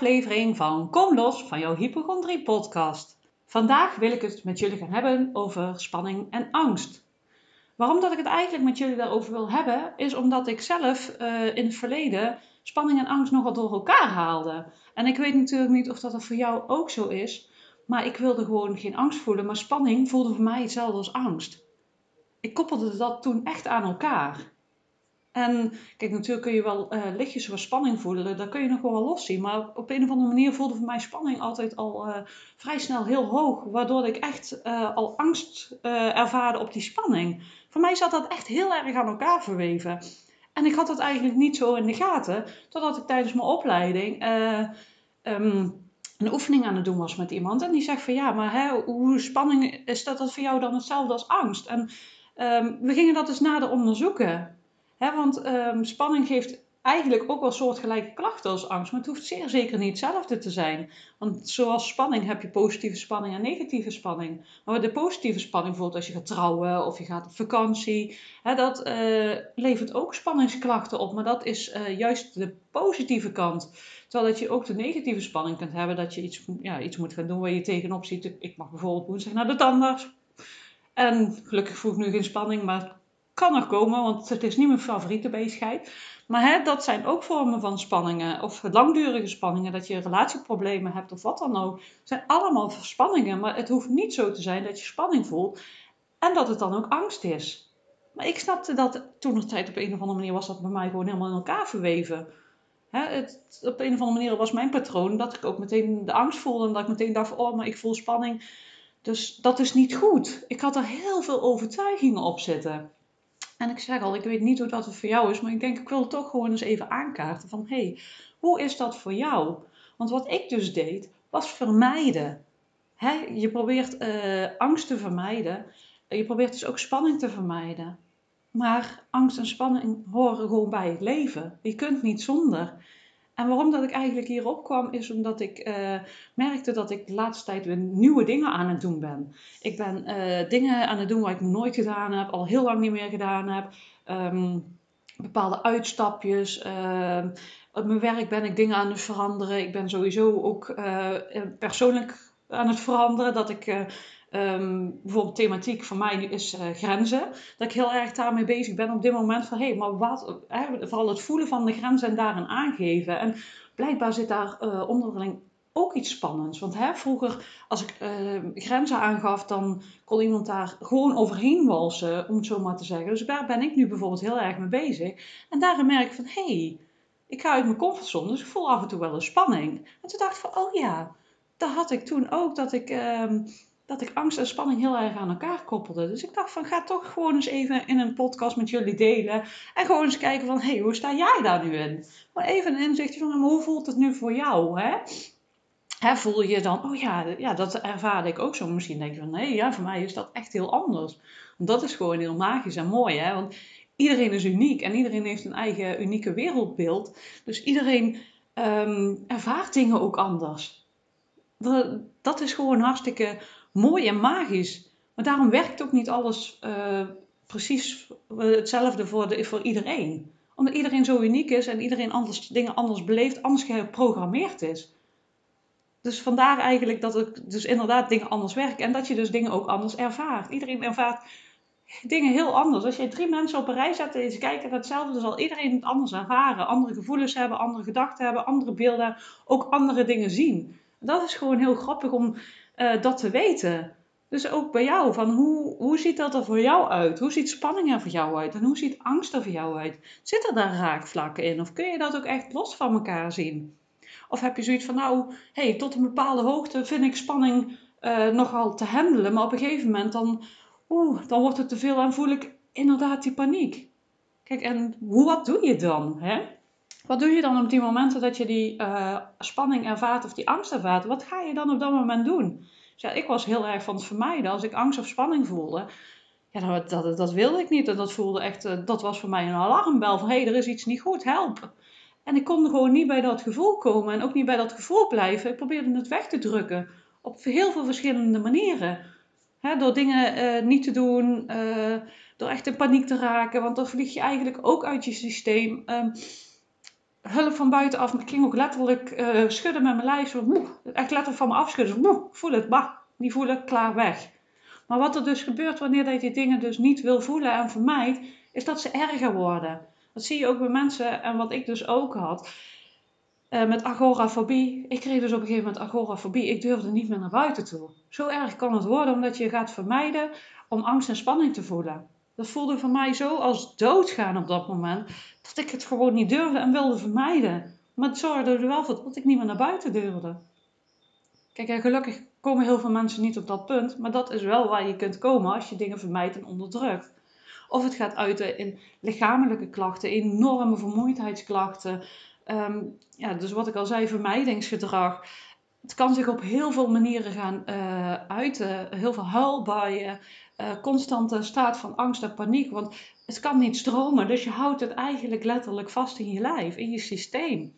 aflevering van Kom los van jouw hypochondrie podcast. Vandaag wil ik het met jullie gaan hebben over spanning en angst. Waarom dat ik het eigenlijk met jullie daarover wil hebben, is omdat ik zelf uh, in het verleden spanning en angst nogal door elkaar haalde. En ik weet natuurlijk niet of dat voor jou ook zo is, maar ik wilde gewoon geen angst voelen, maar spanning voelde voor mij hetzelfde als angst. Ik koppelde dat toen echt aan elkaar. En kijk, natuurlijk kun je wel uh, lichtjes wat spanning voelen, dat kun je nog wel los zien. Maar op een of andere manier voelde voor mij spanning altijd al uh, vrij snel heel hoog, waardoor ik echt uh, al angst ervaarde op die spanning. Voor mij zat dat echt heel erg aan elkaar verweven. En ik had dat eigenlijk niet zo in de gaten, totdat ik tijdens mijn opleiding um, een oefening aan het doen was met iemand. En die zegt van ja, maar hè, hoe spanning is dat, dat voor jou dan hetzelfde als angst? En um, we gingen dat dus nader onderzoeken want um, spanning geeft eigenlijk ook wel soortgelijke klachten als angst, maar het hoeft zeer zeker niet hetzelfde te zijn. Want zoals spanning heb je positieve spanning en negatieve spanning. Maar de positieve spanning, bijvoorbeeld als je gaat trouwen of je gaat op vakantie, dat uh, levert ook spanningsklachten op, maar dat is uh, juist de positieve kant. Terwijl dat je ook de negatieve spanning kunt hebben, dat je iets, ja, iets moet gaan doen waar je tegenop ziet. Ik mag bijvoorbeeld woensdag naar de tandarts. En gelukkig voel ik nu geen spanning, maar kan er komen, want het is niet mijn favoriete bezigheid. Maar hè, dat zijn ook vormen van spanningen. Of langdurige spanningen, dat je relatieproblemen hebt of wat dan ook. Het zijn allemaal spanningen, maar het hoeft niet zo te zijn dat je spanning voelt. En dat het dan ook angst is. Maar ik snapte dat toen nog tijd op een of andere manier was dat bij mij gewoon helemaal in elkaar verweven. Hè, het, op een of andere manier was mijn patroon dat ik ook meteen de angst voelde. En dat ik meteen dacht, oh, maar ik voel spanning. Dus dat is niet goed. Ik had er heel veel overtuigingen op zitten. En ik zeg al, ik weet niet hoe dat voor jou is, maar ik denk ik wil het toch gewoon eens even aankaarten van hé, hey, hoe is dat voor jou? Want wat ik dus deed, was vermijden. je probeert uh, angst te vermijden. Je probeert dus ook spanning te vermijden. Maar angst en spanning horen gewoon bij het leven. Je kunt niet zonder. En waarom dat ik eigenlijk hierop kwam, is omdat ik uh, merkte dat ik de laatste tijd weer nieuwe dingen aan het doen ben. Ik ben uh, dingen aan het doen wat ik nooit gedaan heb, al heel lang niet meer gedaan heb. Um, bepaalde uitstapjes. Uh, op mijn werk ben ik dingen aan het veranderen. Ik ben sowieso ook uh, persoonlijk aan het veranderen. Dat ik Um, bijvoorbeeld thematiek van mij is uh, grenzen. Dat ik heel erg daarmee bezig ben op dit moment van hé, hey, maar wat, vooral het voelen van de grenzen en daarin aangeven. En blijkbaar zit daar uh, onderling ook iets spannends. Want hè, vroeger, als ik uh, grenzen aangaf, dan kon iemand daar gewoon overheen walsen, om het zo maar te zeggen. Dus daar ben ik nu bijvoorbeeld heel erg mee bezig. En daarin merk ik van hé, hey, ik ga uit mijn comfortzone, dus ik voel af en toe wel een spanning. En toen dacht ik van, oh ja, dat had ik toen ook, dat ik. Uh, dat ik angst en spanning heel erg aan elkaar koppelde. Dus ik dacht van ga toch gewoon eens even in een podcast met jullie delen. En gewoon eens kijken van hé, hey, hoe sta jij daar nu in? Maar even een inzichtje van hoe voelt het nu voor jou? Hè? Hè, voel je dan, oh ja, ja, dat ervaarde ik ook zo. Misschien denk je van nee, ja, voor mij is dat echt heel anders. Want dat is gewoon heel magisch en mooi. Hè? Want iedereen is uniek en iedereen heeft een eigen unieke wereldbeeld. Dus iedereen um, ervaart dingen ook anders. Dat, dat is gewoon hartstikke mooi en magisch. Maar daarom werkt ook niet alles uh, precies hetzelfde voor, de, voor iedereen. Omdat iedereen zo uniek is en iedereen anders, dingen anders beleeft, anders geprogrammeerd is. Dus vandaar eigenlijk dat het dus inderdaad dingen anders werken en dat je dus dingen ook anders ervaart. Iedereen ervaart dingen heel anders. Als je drie mensen op een rij zet en ze kijken naar hetzelfde, zal iedereen het anders ervaren. Andere gevoelens hebben, andere gedachten hebben, andere beelden, ook andere dingen zien. Dat is gewoon heel grappig om uh, dat te weten. Dus ook bij jou, van hoe, hoe ziet dat er voor jou uit? Hoe ziet spanning er voor jou uit? En hoe ziet angst er voor jou uit? Zitten daar raakvlakken in? Of kun je dat ook echt los van elkaar zien? Of heb je zoiets van, nou, hey, tot een bepaalde hoogte vind ik spanning uh, nogal te handelen. Maar op een gegeven moment dan, oeh, dan wordt het te veel en voel ik inderdaad die paniek. Kijk, en hoe, wat doe je dan? Hè? Wat doe je dan op die momenten dat je die uh, spanning ervaart of die angst ervaart? Wat ga je dan op dat moment doen? Dus ja, ik was heel erg van het vermijden. Als ik angst of spanning voelde, ja, dat, dat, dat wilde ik niet. Dat voelde echt, uh, dat was voor mij een alarmbel van hé, hey, er is iets niet goed, help. En ik kon gewoon niet bij dat gevoel komen en ook niet bij dat gevoel blijven. Ik probeerde het weg te drukken op heel veel verschillende manieren. Door dingen uh, niet te doen, door echt in paniek te raken, want dan vlieg je eigenlijk ook uit je systeem. Um, hulp van buitenaf. Ik ging ook letterlijk uh, schudden met mijn lijf. Zo, echt letterlijk van me afschudden. Voel het, bah, niet voelen, klaar, weg. Maar wat er dus gebeurt wanneer je die dingen dus niet wil voelen en vermijdt, is dat ze erger worden. Dat zie je ook bij mensen en wat ik dus ook had. Uh, met agorafobie. Ik kreeg dus op een gegeven moment agorafobie. Ik durfde niet meer naar buiten toe. Zo erg kan het worden omdat je gaat vermijden om angst en spanning te voelen. Dat voelde voor mij zo als doodgaan op dat moment. Dat ik het gewoon niet durfde en wilde vermijden. Maar het zorgde er wel voor dat ik niet meer naar buiten durfde. Kijk, gelukkig komen heel veel mensen niet op dat punt. Maar dat is wel waar je kunt komen als je dingen vermijdt en onderdrukt. Of het gaat uiten in lichamelijke klachten, enorme vermoeidheidsklachten. Ehm, ja, dus wat ik al zei, vermijdingsgedrag. Het kan zich op heel veel manieren gaan uh, uiten. Heel veel huilbuien, uh, constante staat van angst en paniek. Want het kan niet stromen, dus je houdt het eigenlijk letterlijk vast in je lijf, in je systeem.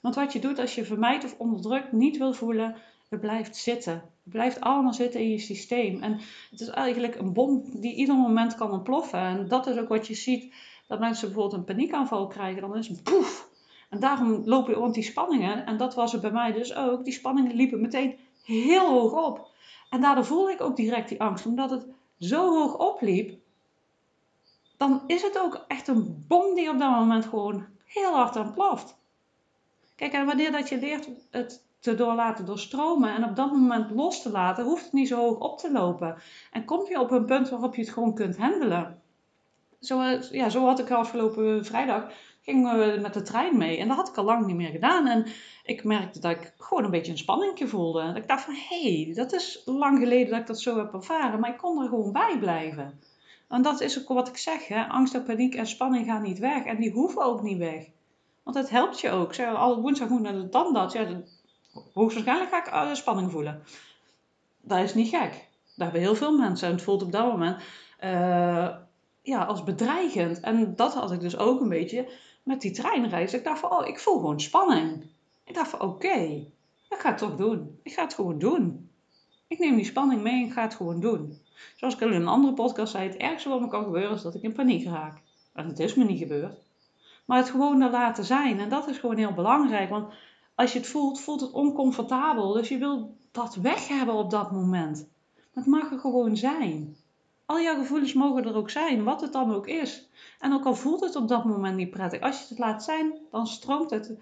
Want wat je doet als je vermijdt of onderdrukt, niet wil voelen, het blijft zitten. Het blijft allemaal zitten in je systeem. En het is eigenlijk een bom die ieder moment kan ontploffen. En dat is ook wat je ziet, dat mensen bijvoorbeeld een paniekaanval krijgen. Dan is het poef. En daarom lopen rond die spanningen. En dat was het bij mij dus ook. Die spanningen liepen meteen heel hoog op. En daardoor voelde ik ook direct die angst. Omdat het zo hoog opliep, dan is het ook echt een bom die op dat moment gewoon heel hard aan. Kijk, en wanneer dat je leert het te door laten doorstromen en op dat moment los te laten, hoeft het niet zo hoog op te lopen. En kom je op een punt waarop je het gewoon kunt handelen. Zo, ja, zo had ik afgelopen vrijdag, gingen we met de trein mee en dat had ik al lang niet meer gedaan. En ik merkte dat ik gewoon een beetje een spanningje voelde. En ik dacht van, hé, hey, dat is lang geleden dat ik dat zo heb ervaren, maar ik kon er gewoon bij blijven. En dat is ook wat ik zeg, hè? angst en paniek en spanning gaan niet weg en die hoeven ook niet weg. Want het helpt je ook. Zeg, al woensdag moet naar de tandarts. Ja, hoogstwaarschijnlijk ga ik uh, spanning voelen. Dat is niet gek. Dat hebben heel veel mensen. En het voelt op dat moment uh, ja, als bedreigend. En dat had ik dus ook een beetje met die treinreis. Ik dacht van, oh, ik voel gewoon spanning. Ik dacht van, oké, ik ga het toch doen. Ik ga het gewoon doen. Ik neem die spanning mee en ga het gewoon doen. Zoals ik al in een andere podcast zei, het ergste wat me kan gebeuren is dat ik in paniek raak. En het is me niet gebeurd. Maar het gewoon laten zijn. En dat is gewoon heel belangrijk. Want als je het voelt, voelt het oncomfortabel. Dus je wil dat weg hebben op dat moment. het mag er gewoon zijn. Al jouw gevoelens mogen er ook zijn, wat het dan ook is. En ook al voelt het op dat moment niet prettig, als je het laat zijn, dan stroomt het.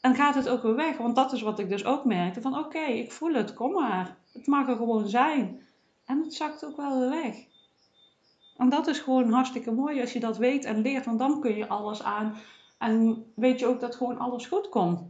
En gaat het ook weer weg. Want dat is wat ik dus ook merkte. Van oké, ik voel het, kom maar. Het mag er gewoon zijn. En het zakt ook wel weer weg. En dat is gewoon hartstikke mooi als je dat weet en leert. Want dan kun je alles aan. En weet je ook dat gewoon alles goed komt.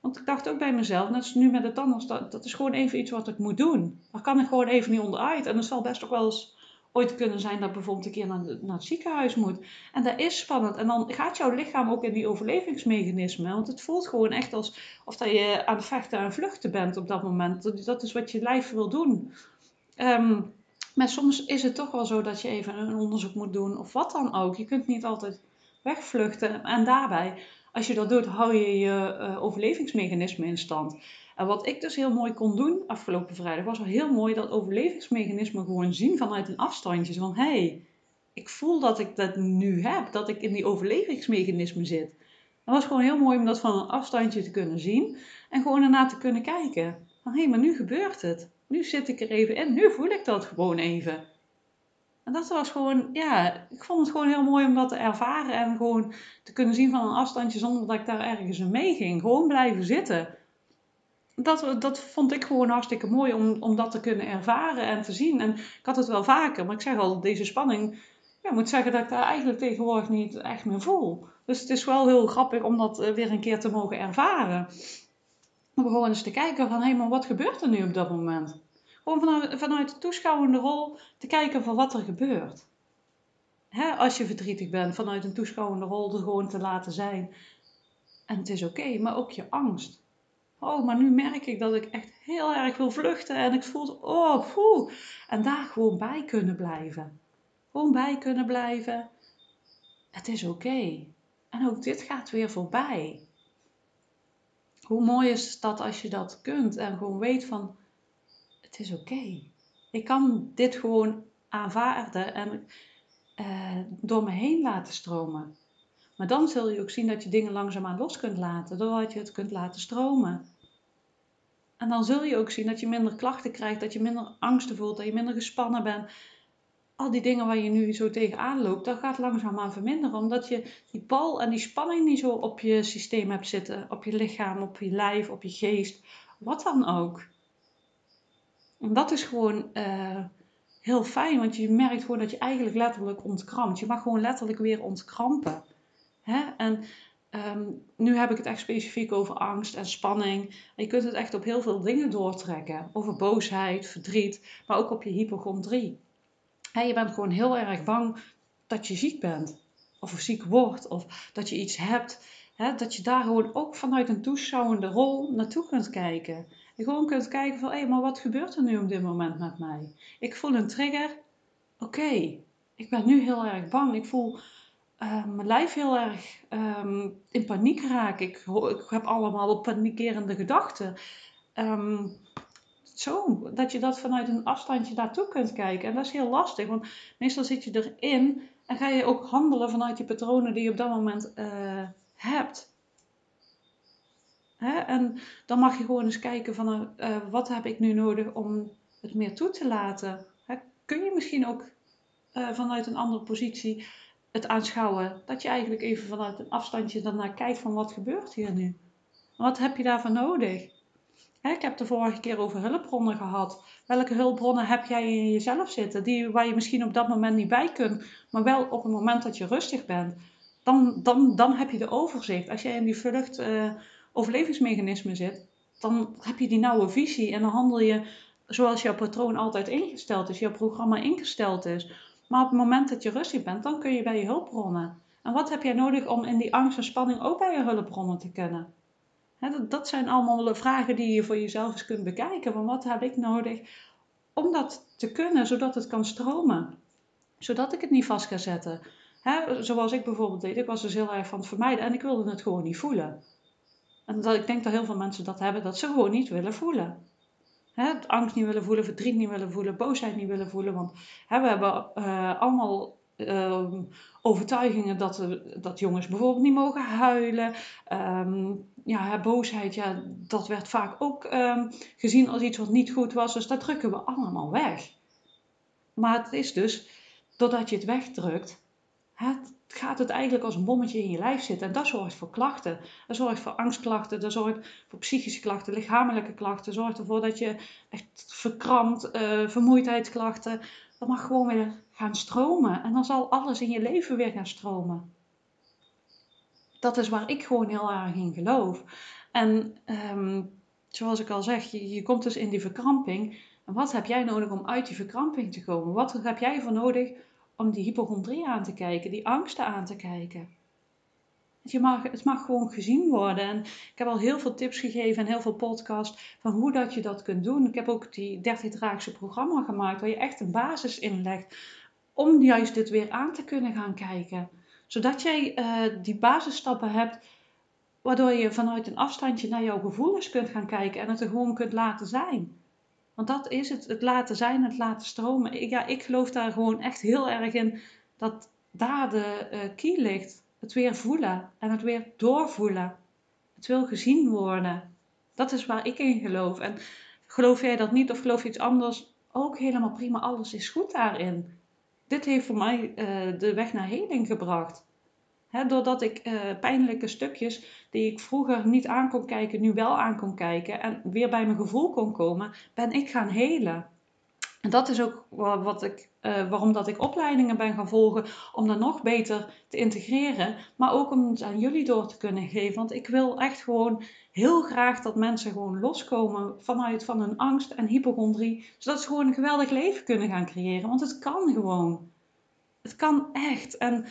Want ik dacht ook bij mezelf, net als nu met de tandarts, dat, dat is gewoon even iets wat ik moet doen. Daar kan ik gewoon even niet onderuit. En het zal best ook wel eens ooit kunnen zijn dat bijvoorbeeld een keer naar, naar, het ziekenhuis moet. En dat is spannend. En dan gaat jouw lichaam ook in die overlevingsmechanismen. Want het voelt gewoon echt alsof dat je aan het vechten en vluchten bent op dat moment. Dat is wat je lijf wil doen. Ehm, maar soms is het toch wel zo dat je even een onderzoek moet doen of wat dan ook. Je kunt niet altijd wegvluchten. En daarbij als je dat doet, hou je je uh, overlevingsmechanisme in stand. En wat ik dus heel mooi kon doen afgelopen vrijdag, was wel heel mooi dat overlevingsmechanisme gewoon zien vanuit een afstandje. Van hé, hey, ik voel dat ik dat nu heb, dat ik in die overlevingsmechanisme zit. Dat was gewoon heel mooi om dat van een afstandje te kunnen zien en gewoon ernaar te kunnen kijken. Van hé, hey, maar nu gebeurt het. Nu zit ik er even in, nu voel ik dat gewoon even. En dat was gewoon, ja, ik vond het gewoon heel mooi om dat te ervaren en gewoon te kunnen zien van een afstandje zonder dat ik daar ergens in mee ging. Gewoon blijven zitten. Dat, dat vond ik gewoon hartstikke mooi om, om dat te kunnen ervaren en te zien. En ik had het wel vaker, maar ik zeg al, deze spanning, ja, moet zeggen dat ik daar eigenlijk tegenwoordig niet echt meer voel. Dus het is wel heel grappig om dat eh, weer een keer te mogen ervaren. Gewoon eens te kijken van, hé, maar wat gebeurt er nu op dat moment? Gewoon vanuit, vanuit de toeschouwende rol te kijken van wat er gebeurt. Hè, als je verdrietig bent, vanuit een toeschouwende rol er gewoon te laten zijn. En het is oké, maar ook je angst. Oh, maar nu merk ik dat ik echt heel erg wil vluchten en ik voel, oh, poeh. En daar gewoon bij kunnen blijven. Gewoon bij kunnen blijven. Het is oké. En ook dit gaat weer voorbij. Hoe mooi is dat als je dat kunt en gewoon weet van, het is oké. Ik kan dit gewoon aanvaarden en uh, door me heen laten stromen. Maar dan zul je ook zien dat je dingen langzaamaan los kunt laten, doordat je het kunt laten stromen. En dan zul je ook zien dat je minder klachten krijgt, dat je minder angsten voelt, dat je minder gespannen bent. Al die dingen waar je nu zo tegenaan loopt, dat gaat langzaamaan verminderen. Omdat je die bal en die spanning niet zo op je systeem hebt zitten. Op je lichaam, op je lijf, op je geest. Wat dan ook. En dat is gewoon uh, heel fijn, want je merkt gewoon dat je eigenlijk letterlijk ontkrampt. Je mag gewoon letterlijk weer ontkrampen. Hè? En um, nu heb ik het echt specifiek over angst en spanning. Je kunt het echt op heel veel dingen doortrekken. Over boosheid, verdriet, maar ook op je hypochondrie. Je bent gewoon heel erg bang dat je ziek bent. Of ziek wordt. Of dat je iets hebt. Dat je daar gewoon ook vanuit een toeschouwende rol naartoe kunt kijken. En gewoon kunt kijken van, hé, maar wat gebeurt er nu op dit moment met mij? Ik voel een trigger. Oké, ik ben nu heel erg bang. Ik voel uh, mijn lijf heel erg um, in paniek raken. Ik, ik, heb allemaal panikerende gedachten. Um, zo, dat je dat vanuit een afstandje daartoe kunt kijken. En dat is heel lastig, want meestal zit je erin en ga je ook handelen vanuit je patronen die je op dat moment uh, hebt. Hè? En dan mag je gewoon eens kijken van uh, wat heb ik nu nodig om het meer toe te laten. Hè? Kun je misschien ook vanuit een andere positie het aanschouwen. Dat je eigenlijk even vanuit een afstandje daarnaar kijkt van wat gebeurt hier nu. Wat heb je daarvan nodig? Ik heb de vorige keer over hulpbronnen gehad. Welke hulpbronnen heb jij in jezelf zitten? Die, waar je misschien op dat moment niet bij kunt, maar wel op het moment dat je rustig bent. Dan, dan, dan heb je de overzicht. Als jij in die vlucht... Uh, overlevingsmechanisme zit, dan heb je die nauwe visie en dan handel je zoals jouw patroon altijd ingesteld is, jouw programma ingesteld is. Maar op het moment dat je rustig bent, dan kun je bij je hulpbronnen. En wat heb jij nodig om in die angst en spanning ook bij je hulpbronnen te kunnen? Dat, dat zijn allemaal vragen die je voor jezelf eens kunt bekijken. Van wat heb ik nodig om dat te kunnen, zodat het kan stromen? Zodat ik het niet vast ga zetten. zoals ik bijvoorbeeld deed, ik was dus heel erg van het vermijden en ik wilde het gewoon niet voelen. En dat, ik denk dat heel veel mensen dat hebben, dat ze gewoon niet willen voelen. Angst niet willen voelen, verdriet niet willen voelen, boosheid niet willen voelen. Want we hebben uh, allemaal uh, overtuigingen dat, dat jongens bijvoorbeeld niet mogen huilen. Um, ja, boosheid, ja, dat werd vaak ook um, gezien als iets wat niet goed was. Dus dat drukken we allemaal weg. Maar het is dus, doordat je het wegdrukt, het gaat het eigenlijk als een bommetje in je lijf zitten. En dat zorgt voor klachten. Dat zorgt voor angstklachten, dat zorgt voor psychische klachten, lichamelijke klachten. Zorgt ervoor dat je echt verkrampt, uh, vermoeidheidsklachten. Dat mag gewoon weer gaan stromen. En dan zal alles in je leven weer gaan stromen. Dat is waar ik gewoon heel erg in geloof. En um, zoals ik al zeg, je, je komt dus in die verkramping. En wat heb jij nodig om uit die verkramping te komen? Wat heb jij voor nodig om die hypochondrie aan te kijken, die angsten aan te kijken. Je mag, het mag gewoon gezien worden. En ik heb al heel veel tips gegeven en heel veel podcasts van hoe dat je dat kunt doen. Ik heb ook die 30 daagse programma gemaakt waar je echt een basis in legt om juist dit weer aan te kunnen gaan kijken. Zodat jij uh, die basisstappen hebt waardoor je vanuit een afstandje naar jouw gevoelens kunt gaan kijken en het er gewoon kunt laten zijn. Want dat is het, het laten zijn, het laten stromen. Ja, ik geloof daar gewoon echt heel erg in dat daar de uh, key ligt. Het weer voelen en het weer doorvoelen. Het wil gezien worden. Dat is waar ik in geloof. En geloof jij dat niet of geloof je iets anders? Ook helemaal prima, alles is goed daarin. Dit heeft voor mij uh, de weg naar heling gebracht doordat ik uh, pijnlijke stukjes die ik vroeger niet aan kon kijken, nu wel aan kon kijken en weer bij mijn gevoel kon komen, ben ik gaan helen. En dat is ook wat ik, uh, waarom dat ik opleidingen ben gaan volgen, om dat nog beter te integreren, maar ook om het aan jullie door te kunnen geven. Want ik wil echt gewoon heel graag dat mensen gewoon loskomen vanuit van hun angst en hypochondrie, zodat ze gewoon een geweldig leven kunnen gaan creëren. Want het kan gewoon. Het kan echt. En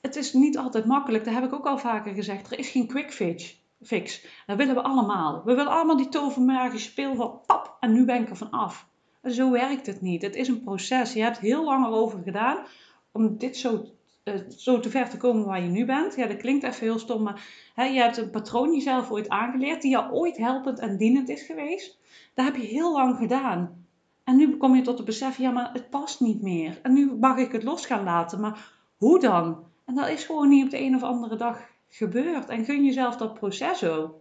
het is niet altijd makkelijk. Dat heb ik ook al vaker gezegd. Er is geen quick fix. fix. Dat willen we allemaal. We willen allemaal die tovermagische speel van pap en nu ben ik er van af. Zo werkt het niet. Het is een proces. Je hebt heel lang erover gedaan om dit zo, uh, zo te ver te komen waar je nu bent. Ja, dat klinkt even heel stom, maar hè, je hebt een patroon jezelf ooit aangeleerd die jou ooit helpend en dienend is geweest. Dat heb je heel lang gedaan. En nu kom je tot het besef, ja, maar het past niet meer. En nu mag ik het los gaan laten. Maar hoe dan? En dat is gewoon niet op de een of andere dag gebeurd. En gun jezelf dat proces ook.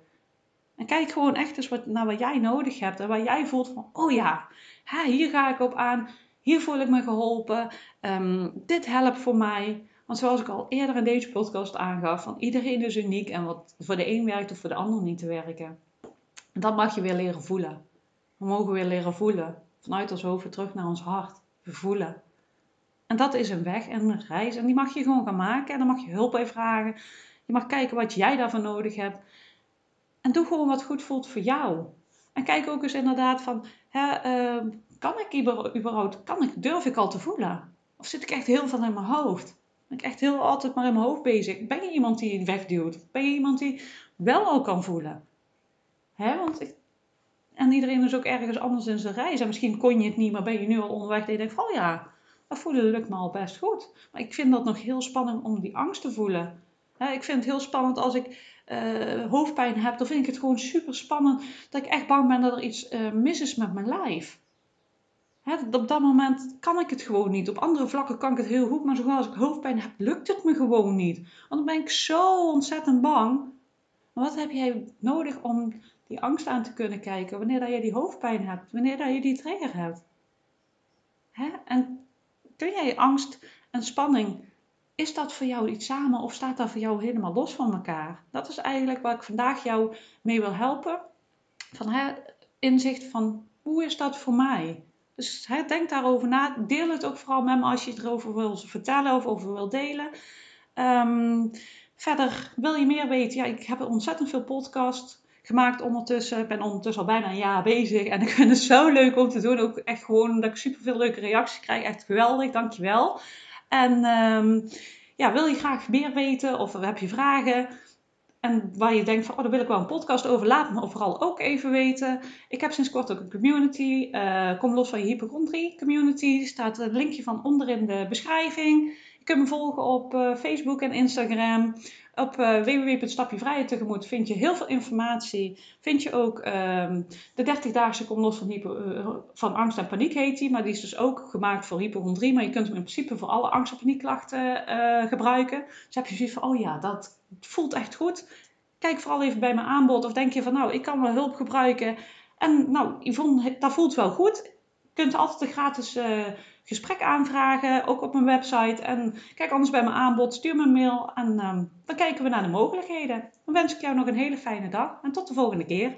En kijk gewoon echt eens wat, naar wat jij nodig hebt en waar jij voelt van, oh ja, hier ga ik op aan, hier voel ik me geholpen, um, dit helpt voor mij. Want zoals ik al eerder in deze podcast aangaf, van iedereen is uniek en wat voor de een werkt of voor de ander niet te werken. En dat mag je weer leren voelen. We mogen weer leren voelen. Vanuit ons hoofd terug naar ons hart. We voelen. En dat is een weg en een reis. En die mag je gewoon gaan maken. En dan mag je hulp bij vragen. Je mag kijken wat jij daarvan nodig hebt. En doe gewoon wat goed voelt voor jou. En kijk ook eens inderdaad van, hè, uh, kan ik überhaupt, kan ik, durf ik al te voelen? Of zit ik echt heel veel in mijn hoofd? Ben ik echt heel altijd maar in mijn hoofd bezig? Ben je iemand die het wegduwt? Ben je iemand die wel al kan voelen? Hè, want ik, en iedereen is ook ergens anders in zijn reis. En misschien kon je het niet, maar ben je nu al onderweg en je denkt oh ja, dat voelen lukt me al best goed. Maar ik vind dat nog heel spannend om die angst te voelen. ik vind het heel spannend als ik uh, hoofdpijn heb, dan vind ik het gewoon super spannend dat ik echt bang ben dat er iets uh, mis is met mijn lijf. Hè, op dat moment kan ik het gewoon niet. Op andere vlakken kan ik het heel goed, maar zoals ik hoofdpijn heb, lukt het me gewoon niet. Want dan ben ik zo ontzettend bang. wat heb jij nodig om die angst aan te kunnen kijken wanneer dat je die hoofdpijn hebt, wanneer dat je die trigger hebt? Hè? En kun jij angst en spanning is dat voor jou iets samen of staat dat voor jou helemaal los van elkaar? Dat is eigenlijk waar ik vandaag jou mee wil helpen. Van hè, inzicht van hoe is dat voor mij? Dus denk daarover na. Deel het ook vooral met me als je erover wil vertellen of over wil delen. Ehm, verder, wil je meer weten? Ja, ik heb ontzettend veel podcast gemaakt ondertussen. Ik ben ondertussen al bijna een jaar bezig. En ik vind het zo leuk om te doen. Ook echt gewoon dat ik super veel leuke reacties krijg. Echt geweldig, dankjewel. En um, ja, wil je graag meer weten of heb je vragen? En waar je denkt van, oh, daar wil ik wel een podcast over, laat me vooral ook even weten. Ik heb sinds kort ook een community. Uh, kom los van je hypochondrie community. Staat een linkje van onder in de beschrijving. Kunt me volgen op uh, Facebook en Instagram. Op uh, www.stapjevrijheid vind je heel veel informatie. Vind je ook um, de 30-daagse Kom los van, uh, van angst en paniek heet die. Maar die is dus ook gemaakt voor hypochondrie. Maar je kunt hem in principe voor alle angst- en paniekklachten gebruiken. Dus heb je zoiets van, oh ja, dat voelt echt goed. Kijk vooral even bij mijn aanbod. Of denk je van, nou, ik kan wel hulp gebruiken. En nou, Yvonne, dat voelt wel goed. Je kunt altijd een gratis gesprek aanvragen, ook op mijn website. En kijk anders bij mijn aanbod, stuur me een mail en um, dan kijken we naar de mogelijkheden. Dan wens ik jou nog een hele fijne dag en tot de volgende keer.